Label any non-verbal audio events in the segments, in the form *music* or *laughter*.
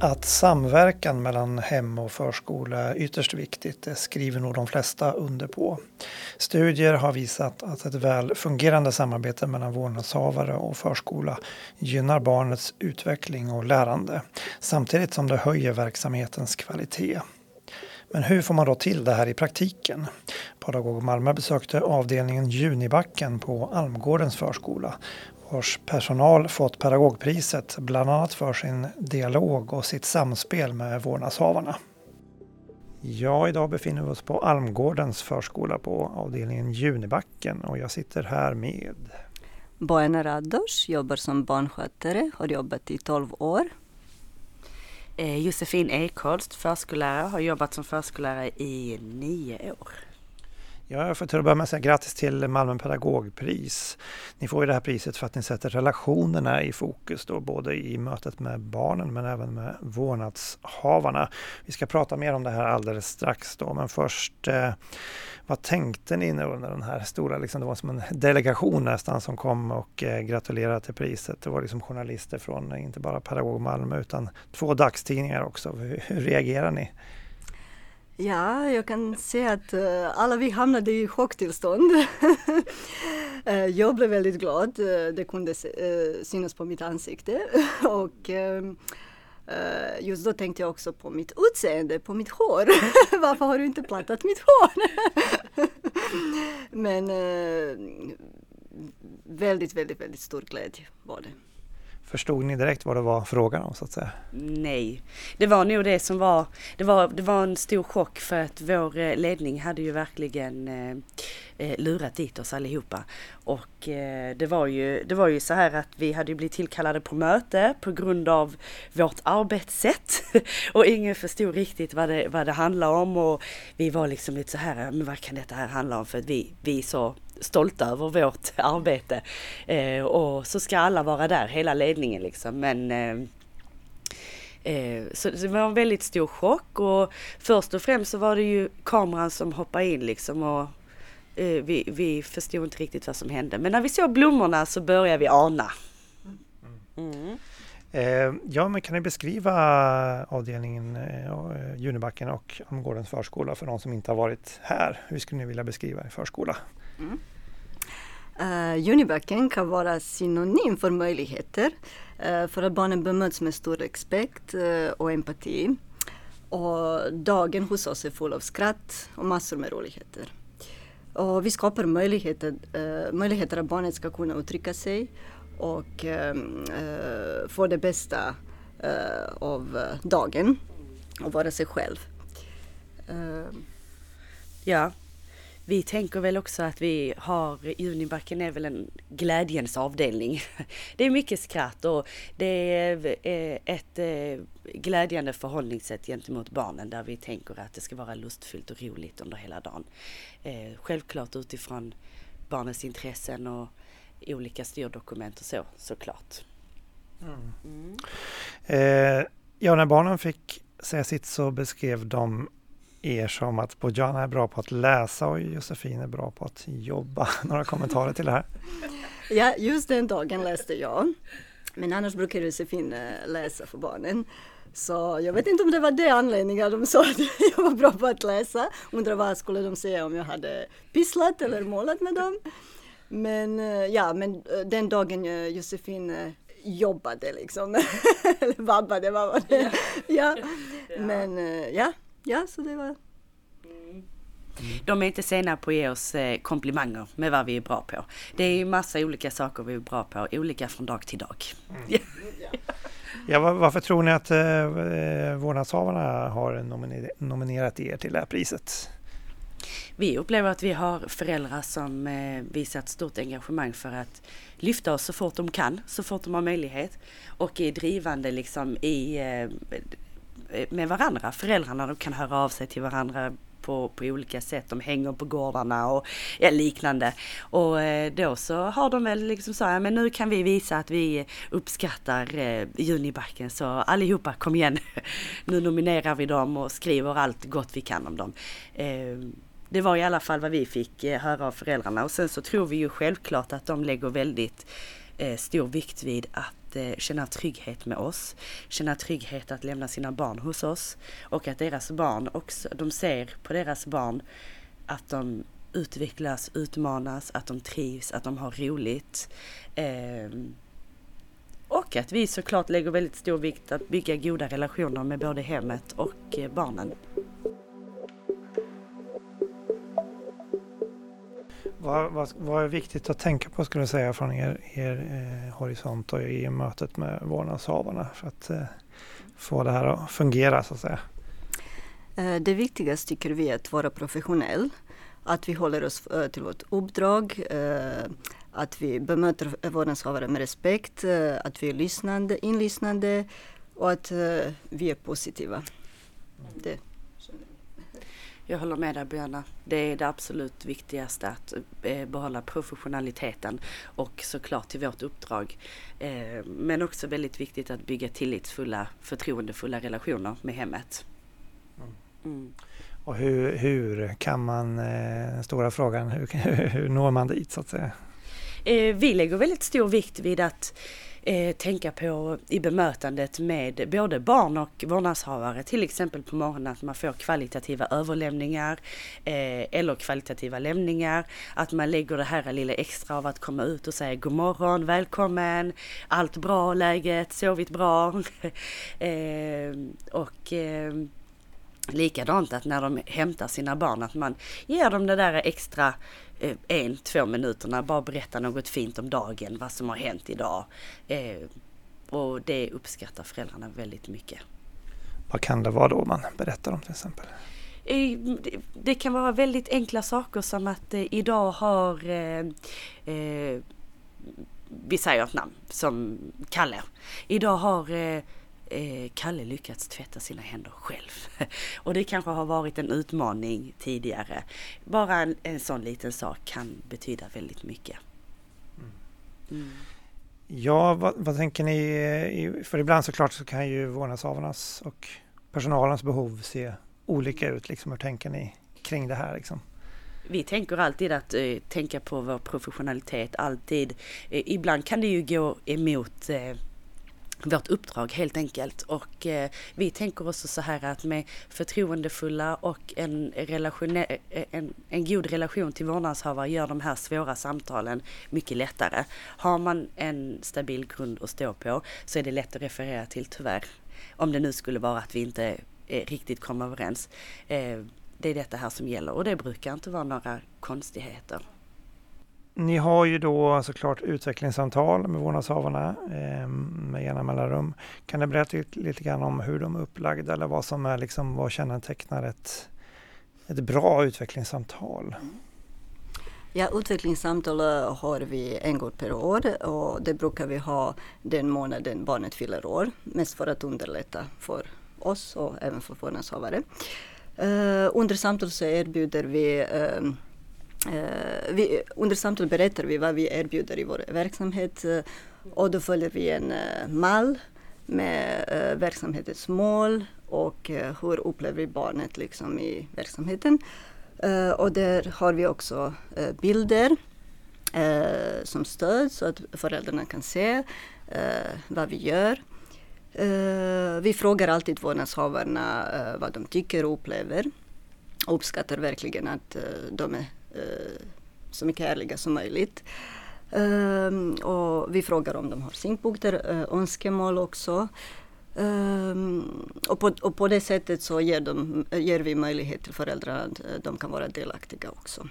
Att samverkan mellan hem och förskola är ytterst viktigt, det skriver nog de flesta under på. Studier har visat att ett väl fungerande samarbete mellan vårdnadshavare och förskola gynnar barnets utveckling och lärande, samtidigt som det höjer verksamhetens kvalitet. Men hur får man då till det här i praktiken? Pedagog Malmö besökte avdelningen Junibacken på Almgårdens förskola vars personal fått pedagogpriset bland annat för sin dialog och sitt samspel med vårdnadshavarna. Ja, idag befinner vi oss på Almgårdens förskola på avdelningen Junibacken och jag sitter här med Bojana Rados, jobbar som barnskötare, har jobbat i 12 år. Eh, Josefin Ekholst, förskollärare, har jobbat som förskollärare i nio år. Jag får till att börja med säga grattis till Malmö pedagogpris. Ni får ju det här priset för att ni sätter relationerna i fokus då, både i mötet med barnen men även med vårdnadshavarna. Vi ska prata mer om det här alldeles strax då, men först eh, vad tänkte ni under den här stora, liksom, det var som en delegation nästan som kom och eh, gratulerade till priset. Det var liksom journalister från eh, inte bara Pedagog Malmö utan två dagstidningar också. Hur, hur reagerar ni? Ja, jag kan säga att uh, alla vi hamnade i chocktillstånd. uh, *laughs* jag blev väldigt glad, uh, det kunde synas på mitt ansikte. *laughs* och just då tänkte jag också på mitt utseende, på mitt hår. *laughs* Varför har du inte plattat mitt hår? Men väldigt, väldigt, väldigt stor glädje var det. Förstod ni direkt vad det var frågan om så att säga? Nej, det var nog det som var, det var, det var en stor chock för att vår eh, ledning hade ju verkligen eh, eh, lurat dit oss allihopa. Och eh, det, var ju, det var ju så här att vi hade blivit tillkallade på möte på grund av vårt arbetssätt. *laughs* och ingen förstod riktigt vad det, vad det handlade om och vi var liksom lite så här, men vad kan detta här handla om? För att vi, vi är så stolta över vårt *laughs* arbete. Eh, och så ska alla vara där, hela ledningen liksom. Men eh, eh, så det var en väldigt stor chock och först och främst så var det ju kameran som hoppade in liksom och vi, vi förstod inte riktigt vad som hände. Men när vi såg blommorna så började vi ana. Mm. Eh, ja, men kan ni beskriva avdelningen eh, Junibacken och Amgårdens förskola för de som inte har varit här? Hur skulle ni vilja beskriva en förskola? Mm. Uh, Unibacken kan vara synonym för möjligheter uh, för att barnen bemöts med stor respekt uh, och empati. Och dagen hos oss är full av skratt och massor med roligheter. Och vi skapar möjligheter, uh, möjligheter att barnet ska kunna uttrycka sig och uh, få det bästa uh, av dagen och vara sig själv. Ehm. Ja, vi tänker väl också att vi har, Junibacken är väl en glädjens avdelning. *laughs* Det är mycket skratt och det är ett glädjande förhållningssätt gentemot barnen där vi tänker att det ska vara lustfyllt och roligt under hela dagen. Eh, självklart utifrån barnens intressen och olika styrdokument och så såklart. Mm. Mm. Eh, ja, när barnen fick säga sitt så beskrev de er som att Bojana är bra på att läsa och Josefin är bra på att jobba. *laughs* Några kommentarer till det här? Ja, just den dagen läste jag. Men annars brukar Josefin eh, läsa för barnen. Så jag vet inte om det var det anledningen de sa att *laughs* jag var bra på att läsa. Undrar vad skulle de säga om jag hade pysslat eller målat med dem. Men eh, ja, men eh, den dagen Josefin jobbade liksom. *laughs* eller vabbade, vad var det? Ja. ja. *laughs* Men ja, ja, så det var... Mm. De är inte sena på att ge oss eh, komplimanger med vad vi är bra på. Det är ju massa olika saker vi är bra på, olika från dag till dag. Mm. ja, varför tror ni att eh, eh vårdnadshavarna har nominerat er till det här priset? Vi upplever att vi har föräldrar som eh, visat stort engagemang för att lyfta oss så fort de kan, så fort de har möjlighet och är drivande liksom i Eh, med varandra. Föräldrarna de kan höra av sig till varandra på, på olika sätt. De hänger på gårdarna och ja, liknande. Och eh, då så har de väl liksom så här, men nu kan vi visa att vi uppskattar eh, Junibacken så allihopa kom igen. *laughs* nu nominerar vi dem och skriver allt gott vi kan om dem. Eh, det var i alla fall vad vi fick eh, höra av föräldrarna och sen så tror vi ju självklart att de lägger väldigt eh, stor vikt vid att eh, känna trygghet med oss, känna trygghet att lämna sina barn hos oss och att deras barn också, de ser på deras barn att de utvecklas, utmanas, att de trivs, att de har roligt. Eh, och att vi såklart lägger väldigt stor vikt att bygga goda relationer med både hemmet och eh, barnen. Vad, vad, vad, är viktigt att tänka på skulle jag säga från er, er eh, horisont och i mötet med vårdnadshavarna för att eh, få det här att fungera så att säga? Eh, det viktigaste tycker vi är att vara professionell. Att vi håller oss eh, till vårt uppdrag. Eh, att vi bemöter vårdnadshavare med respekt. Att vi är lyssnande, inlyssnande och att vi är positiva. Det. Jag håller med dig Björna. Det är det absolut viktigaste att behålla professionaliteten och såklart till vårt uppdrag. Men också väldigt viktigt att bygga tillitsfulla, förtroendefulla relationer med hemmet. Mm. Och hur, hur, kan man, den eh, stora frågan, hur, *laughs* hur når man dit så att säga? Eh, vi lägger väldigt stor vikt vid att eh, tänka på i bemötandet med både barn och vårdnadshavare, till exempel på morgonen att man får kvalitativa överlämningar eh, eller kvalitativa lämningar. Att man lägger det här lilla extra av att komma ut och säga god morgon, välkommen, allt bra, läget, sovit bra. *laughs* eh, och eh, Likadant att när de hämtar sina barn att man ger dem det där extra en, två minuterna, bara berätta något fint om dagen, vad som har hänt idag. Eh, och det uppskattar föräldrarna väldigt mycket. Vad kan det vara då man berättar om till exempel? Eh, det kan vara väldigt enkla saker som att idag har vi säger ett namn som Kalle. Idag har eh, Kalle lyckats tvätta sina händer själv. *laughs* Och det kanske har varit en utmaning tidigare. Bara en, en sån liten sak kan betyda väldigt mycket. Mm. mm. Ja, vad, vad, tänker ni? För ibland såklart så kan ju vårdnadshavarnas och personalens behov se olika ut. Liksom. Hur tänker ni kring det här? Liksom? vi tänker alltid att eh, tänka på vår professionalitet, alltid. Eh, ibland kan det ju gå emot eh, vårt uppdrag helt enkelt. Och eh, vi tänker också så här att med förtroendefulla och en, relation, eh, en, en god relation till vårdnadshavare gör de här svåra samtalen mycket lättare. Har man en stabil grund att stå på så är det lätt att referera till tyvärr. Om det nu skulle vara att vi inte eh, riktigt kommer överens. Eh, det är detta här som gäller och det brukar inte vara några konstigheter. Ni har ju då såklart utvecklingssamtal med vårdnadshavarna eh, med jämna mellanrum. Kan du berätta lite, lite grann om hur de är upplagda eller vad som är liksom, vad kännetecknar ett, ett bra utvecklingssamtal? Ja, utvecklingssamtal eh, har vi en gång per år och det brukar vi ha den månaden barnet fyller år. Mest för att underlätta för oss och även för vårdnadshavare. Eh, under samtal så erbjuder vi Eh, Eh, vi, under samtalet berättar vi vad vi erbjuder i vår verksamhet eh, och då följer vi en eh, mall med eh, verksamhetens mål och eh, hur upplever vi barnet liksom i verksamheten. och där har vi också bilder som stöd så att föräldrarna kan se vad vi gör. vi frågar alltid vårdnadshavarna vad de tycker och upplever. Och uppskattar verkligen att de är Eh, så mycket ärliga som möjligt. Um, och vi frågar om de har synpunkter, uh, önskemål också. Um, och, på, och, på, det sättet så ger, de, ger vi möjlighet till föräldrar att uh, de kan vara delaktiga också.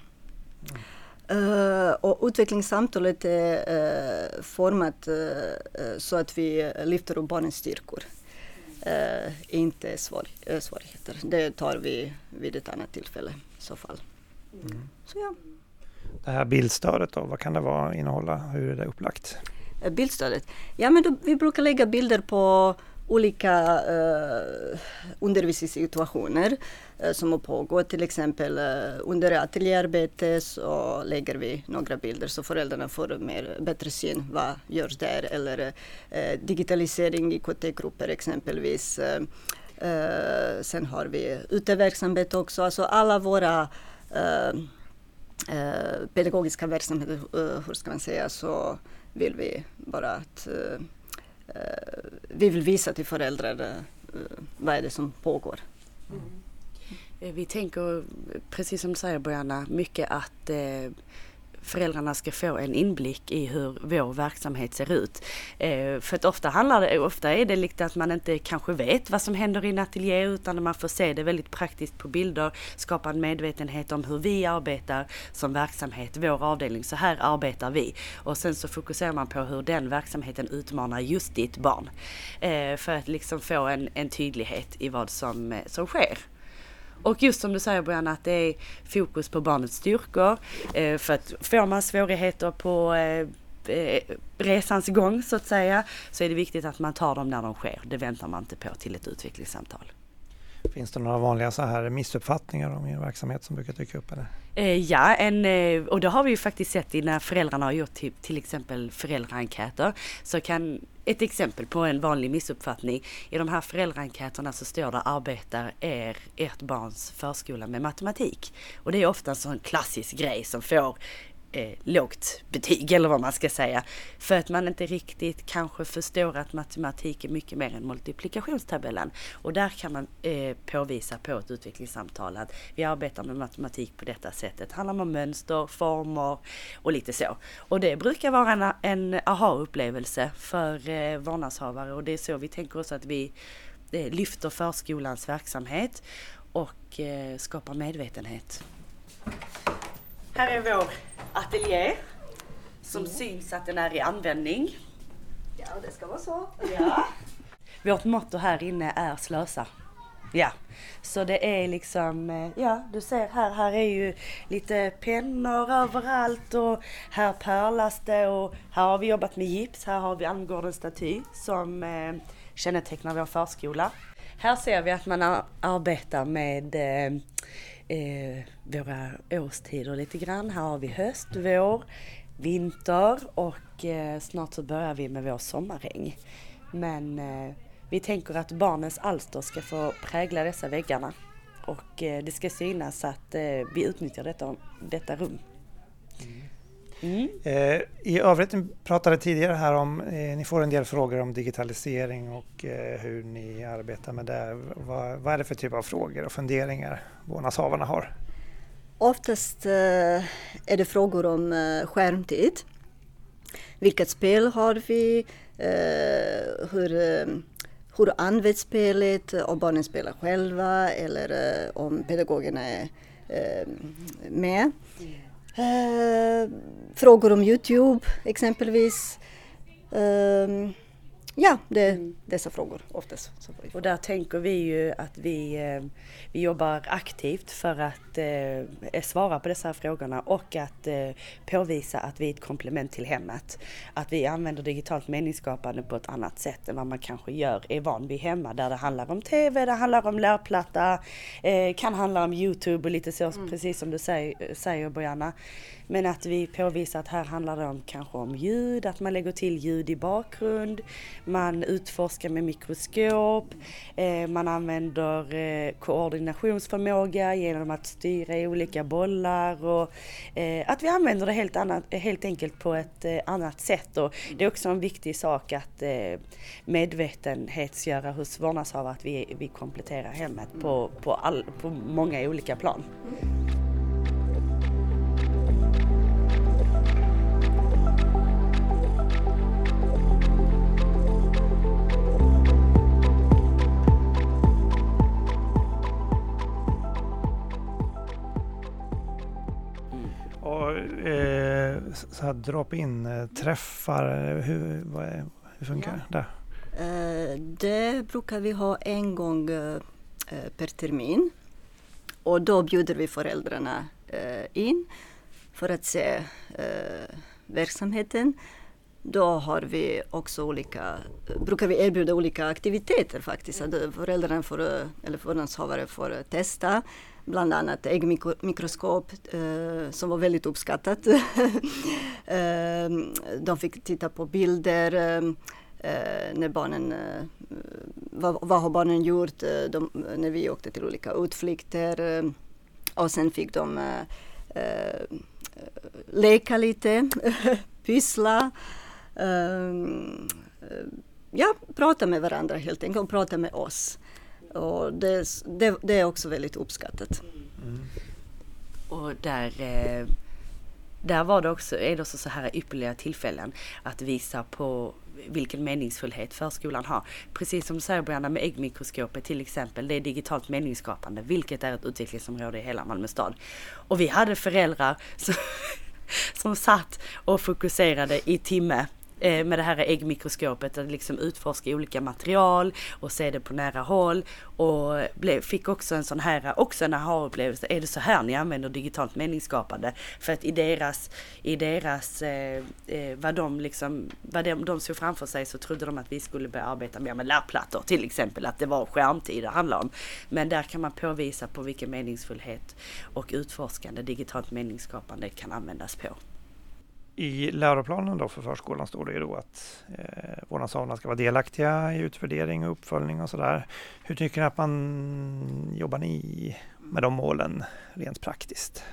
Mm. Uh, och utvecklingssamtalet är format så att vi lyfter upp barnens styrkor. inte svår, svårigheter. Det tar vi vid ett annat tillfälle i så fall. Mm. Så ja. Det här bildstödet då, vad kan det vara, innehålla? Hur är det upplagt? Eh, bildstödet? Ja men då, vi brukar lägga bilder på olika uh, undervisningssituationer uh, som pågår. Till exempel uh, under ateljéarbete så lägger vi några bilder så föräldrarna får mer, bättre syn vad görs där. Eller uh, digitalisering i KT-grupper exempelvis. sen har vi uteverksamhet också. Alltså alla våra eh, pedagogiska verksamheter, eh, hur ska man säga, så vill vi bara att eh, eh, vi vill visa till föräldrar vad är det som pågår. Mm. Vi tänker, precis som du säger Bojana, mycket att föräldrarna ska få en inblick i hur vår verksamhet ser ut. Eh, för att ofta handlar det, ofta är det lite att man inte kanske vet vad som händer i en ateljé utan man får se det väldigt praktiskt på bilder, skapa en medvetenhet om hur vi arbetar som verksamhet, vår avdelning, så här arbetar vi. Och sen så fokuserar man på hur den verksamheten utmanar just ditt barn. Eh, för att liksom få en, en tydlighet i vad som, eh, som sker. Och just som du säger Brianna, att det är fokus på barnets styrkor. Eh, för att får man svårigheter på eh, eh, resans gång så att säga, så är det viktigt att man tar dem när de sker. Det väntar man inte på till ett utvecklingssamtal. Finns det några vanliga så här missuppfattningar om er verksamhet som brukar dyka upp? Eller? ja, en, och det har vi ju faktiskt sett när föräldrarna har gjort till, till exempel föräldraenkäter. Så kan ett exempel på en vanlig missuppfattning. I de här föräldraenkäterna så står det arbetar er, ert barns förskola med matematik. Och det är ofta en sån klassisk grej som får eh, lågt betyg eller vad man ska säga. För att man inte riktigt kanske förstår att matematik är mycket mer än multiplikationstabellen. Och där kan man eh, påvisa på ett utvecklingssamtal att vi arbetar med matematik på detta sättet. Det handlar om mönster, former och lite så. Och det brukar vara en, en aha-upplevelse för eh, vårdnadshavare och det är så vi tänker oss att vi eh, lyfter förskolans verksamhet och eh, skapar medvetenhet. Här är vår ateljé som mm. syns att den är i användning. Ja, det ska vara så. Ja. *laughs* Vårt motto här inne är slösa. Ja, så det är liksom, eh, ja du ser här, här är ju lite pennor överallt och här pärlas det och här har vi jobbat med gips, här har vi Almgårdens staty som eh, kännetecknar vår förskola. Här ser vi att man arbetar med eh, eh, våra årstider lite grann. Här har vi höst, vår, vinter och eh, snart så börjar vi med vår sommarregn. Men eh, vi tänker att barnens alster ska få prägla dessa väggarna och eh, det ska synas att eh, vi utnyttjar detta, detta rum. Mm. Eh, I övrigt, ni pratade tidigare här om, eh, ni får en del frågor om digitalisering och eh, hur ni arbetar med det. Vad, vad, är det för typ av frågor och funderingar vårdnadshavarna har? Oftast eh, är det frågor om eh, skärmtid. Vilket spel har vi? Eh, hur, hur används spelet? Om barnen spelar själva eller om pedagogerna är med. Eh, frågor om Youtube exempelvis. Ehm, Eh, ja, det är mm. dessa frågor oftast. Och där tänker vi ju att vi, eh, vi jobbar aktivt för att eh, svara på dessa frågorna och att eh, påvisa att vi är ett komplement till hemmet. Att vi använder digitalt meningsskapande på ett annat sätt än vad man kanske gör, är van vid hemma där det handlar om TV, det handlar om lärplatta, eh, kan handla om Youtube och lite så, mm. precis som du säger, säger Bojana. Men att vi påvisar att här handlar det om kanske om ljud, att man lägger till ljud i bakgrund, man utforskar med mikroskop, eh, man använder eh, koordinationsförmåga genom att styra i olika bollar och eh, att vi använder det helt, annat, helt enkelt på ett annat sätt. Och det är också en viktig sak att medvetenhetsgöra hos vårdnadshavare att vi, vi kompletterar hemmet på, på, all, på många olika plan. Drop-in eh, träffar, hur, är, hur funkar ja. det? Uh, det brukar vi ha en gång uh, per termin. Och då bjuder vi föräldrarna in för att se verksamheten. Då har vi också olika, brukar vi erbjuda olika aktiviteter faktiskt. Att föräldrarna får, eller vårdnadshavare får testa bland annat äggmikroskop eh, som var väldigt uppskattat. *laughs* eh, de fick titta på bilder eh, eh, när barnen, eh, vad, vad, har barnen gjort eh, de, när vi åkte till olika utflykter. Eh, och sen fick de eh, eh, leka lite, *laughs* pyssla. Ja, prata med varandra helt enkelt och prata med oss. Och det, det, det är också väldigt uppskattat. Mm. Och där, eh, där var det också, är det också så här ypperliga tillfällen att visa på vilken meningsfullhet förskolan har. Precis som du säger Brianna med äggmikroskopet till exempel, det är digitalt meningsskapande, vilket är ett utvecklingsområde i hela Malmö stad. Och vi hade föräldrar som, *laughs* som satt och fokuserade i timme Eh, med det här äggmikroskopet att liksom utforska olika material och se det på nära håll och blev, fick också en sån här, också en aha-upplevelse, är det så här ni använder digitalt meningsskapande? För att i deras, i deras, eh, eh, vad de liksom, vad de, de såg framför sig så trodde de att vi skulle börja arbeta mer med lärplattor till exempel, att det var skärmtid det handlade om. Men där kan man påvisa på vilken meningsfullhet och utforskande digitalt meningsskapande kan användas på. I läroplanen då för förskolan står det ju då att eh, vårdnadshavarna ska vara delaktiga i utvärdering och uppföljning och sådär. Hur tycker ni att man jobbar ni med de målen rent praktiskt?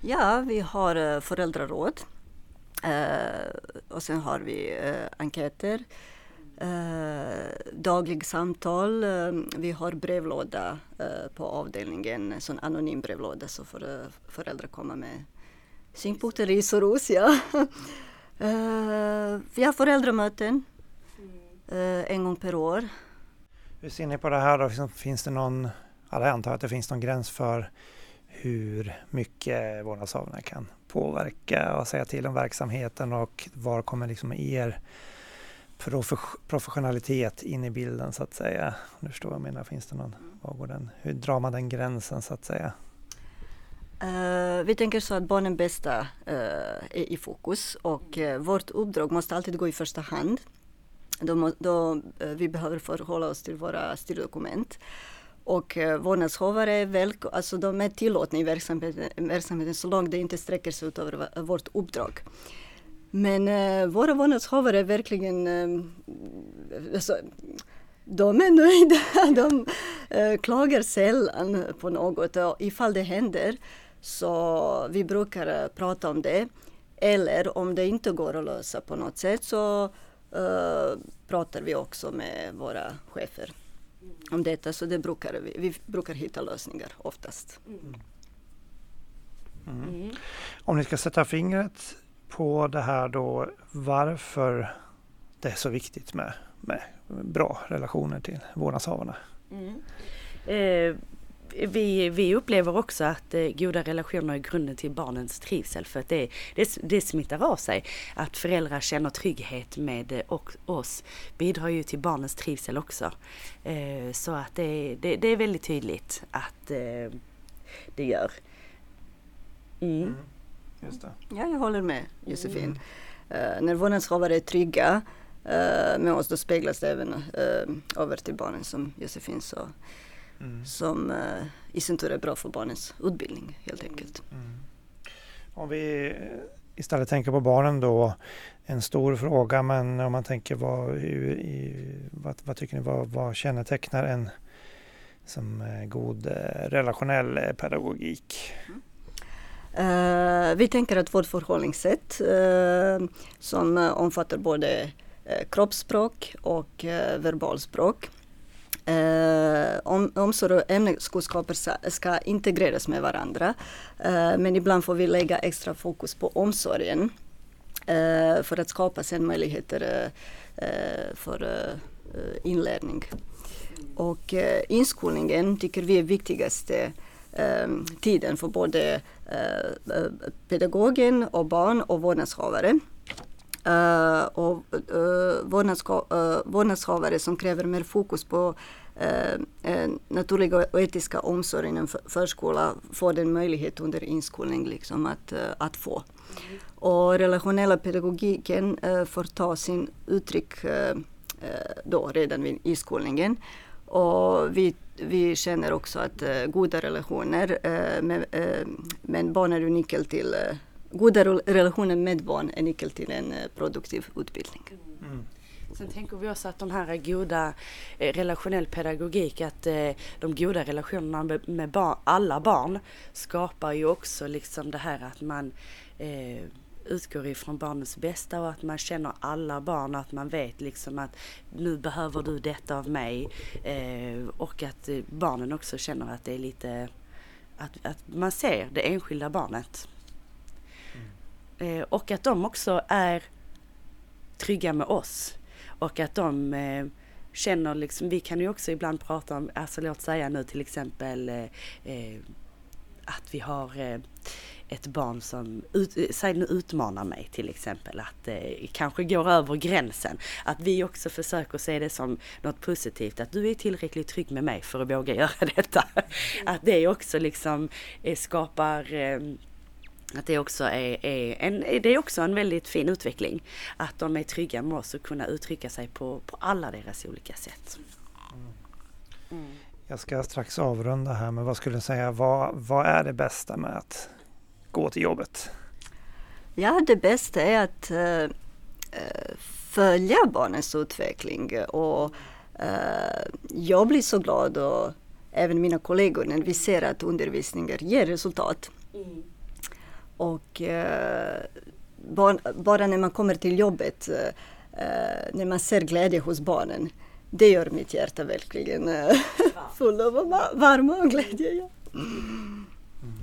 Ja, vi har eh, föräldraråd eh, och sen har vi eh, enkäter, eh, daglig samtal. Eh, vi har brevlåda eh, på avdelningen, en sån anonym brevlåda så får eh, föräldrar komma med synpunkter, ris och ros. Ja. uh, vi har föräldramöten uh, en gång per år. Hur ser ni på det här då? Liksom, finns det någon, jag antar att det finns någon gräns för hur mycket vårdnadshavarna kan påverka och säga till om verksamheten och var kommer liksom er professionalitet in i bilden så att säga? Du förstår vad jag menar, finns det någon, var går den, hur drar man den gränsen så att säga? Uh, vi tänker så att barnen bästa uh, är i fokus och uh, vårt uppdrag måste alltid gå i första hand. Då, då vi behöver förhålla oss till våra styrdokument. Och uh, vårdnadshavare är väl, alltså de är tillåtna i verksamheten, verksamheten så långt det inte sträcker sig utöver vårt uppdrag. Men uh, våra vårdnadshavare är verkligen uh, alltså, de är nöjda. *laughs* De uh, klagar sällan på något och ifall det händer så vi brukar eh, prata om det. Eller om det inte går att lösa på något sätt så uh, pratar vi också med våra chefer om detta. Så det brukar vi, vi brukar hitta lösningar oftast. Mm. Mm. Om ni ska sätta fingret på det här då varför det är så viktigt med, med bra relationer till vårdnadshavarna. Mm. Eh, vi, vi upplever också att eh, goda relationer är grunden till barnens trivsel för att det, det, det smittar av sig. Att föräldrar känner trygghet med eh, och, oss bidrar ju till barnens trivsel också. Eh, så att det, det, det, är väldigt tydligt att det gör. Mm. Mm. Just det. Ja, jag håller med Josefin. Mm. Uh, när vårdnadshavare är trygga uh, med oss då speglas det även uh, över till barnen som Josefin sa mm. som uh, i sin tur är bra för barnens utbildning helt enkelt. Mm. Om vi istället tänker på barnen då, en stor fråga men om man tänker vad, i, vad, vad tycker ni, vad, vad kännetecknar en som god eh, relationell pedagogik? Mm. Uh, vi tänker att vårt förhållningssätt uh, som omfattar både uh, kroppsspråk och verbalspråk Eh, om, omsorg och ämneskunskaper ska, ska, integreras med varandra. Eh, men ibland får vi lägga extra fokus på omsorgen eh, för att skapa sen möjligheter eh, eh för eh, inlärning. Och eh, inskolningen tycker vi är viktigaste eh, tiden för både eh, pedagogen och barn och vårdnadshavare. Uh, och uh, vårdnadshavare som kräver mer fokus på uh, naturliga och etiska omsorg inom förskola får den möjlighet under inskolning liksom att, att få. Mm. Och relationella pedagogiken får ta sin uttryck då redan vid inskolningen. Och vi, vi känner också att goda relationer med, men barn är ju nyckel till goda relationer med barn är nyckel till en eh, produktiv utbildning. Mm. Sen tänker vi också att de här goda eh, relationell pedagogik, att eh, de goda relationerna med, med bar, alla barn skapar ju också liksom det här att man eh, utgår ifrån barnens bästa och att man känner alla barn och att man vet liksom att nu behöver du detta av mig eh, och att barnen också känner att det är lite att, att man ser det enskilda barnet. Eh, och att de också är trygga med oss och att de eh, känner liksom, vi kan ju också ibland prata om, alltså låt säga nu till exempel eh, eh att vi har eh, ett barn som, ut, säg nu utmanar mig till exempel, att eh, kanske går över gränsen. Att vi också försöker se det som något positivt, att du är tillräckligt trygg med mig för att våga göra *laughs* detta. Mm. Att det också liksom eh, skapar eh, att det också är, är, en, det är också en väldigt fin utveckling. Att de är trygga med oss och kunna uttrycka sig på, på alla deras olika sätt. Mm. Jag ska strax avrunda här, men vad skulle du säga, vad, vad är det bästa med att gå till jobbet? Ja, det bästa är att uh, följa barnens utveckling och uh, jag blir så glad och även mina kollegor när vi ser att undervisningen ger resultat. Mm. Och uh, bara, bara, när man kommer till jobbet, när man ser glädje hos barnen, det gör mitt hjärta verkligen *laughs* full av värme och glädje. Ja. Mm.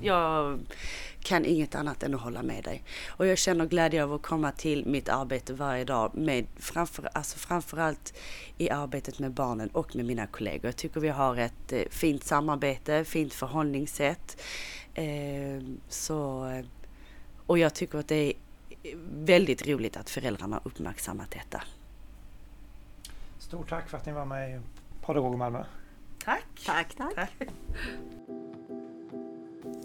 Jag kan inget annat än att hålla med dig. Och jag känner glädje av att komma till mitt arbete varje dag med framför, alltså framförallt i arbetet med barnen och med mina kollegor. Jag tycker vi har ett eh, fint samarbete, fint förhållningssätt. Eh, så, och jag tycker att det är väldigt roligt att föräldrarna uppmärksammat detta. Stort tack för att ni var med i Pedagog Malmö. Tack. Tack, tack. tack.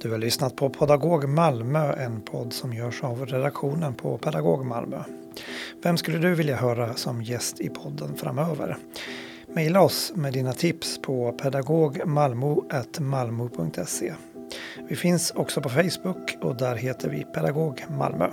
Du har lyssnat på Pedagog Malmö, en podd som görs av redaktionen på Pedagog Malmö. Vem skulle du vilja höra som gäst i podden framöver? Maila oss med dina tips på pedagogmalmo.malmo.se. Vi finns också på Facebook och där heter vi Pedagog Malmö.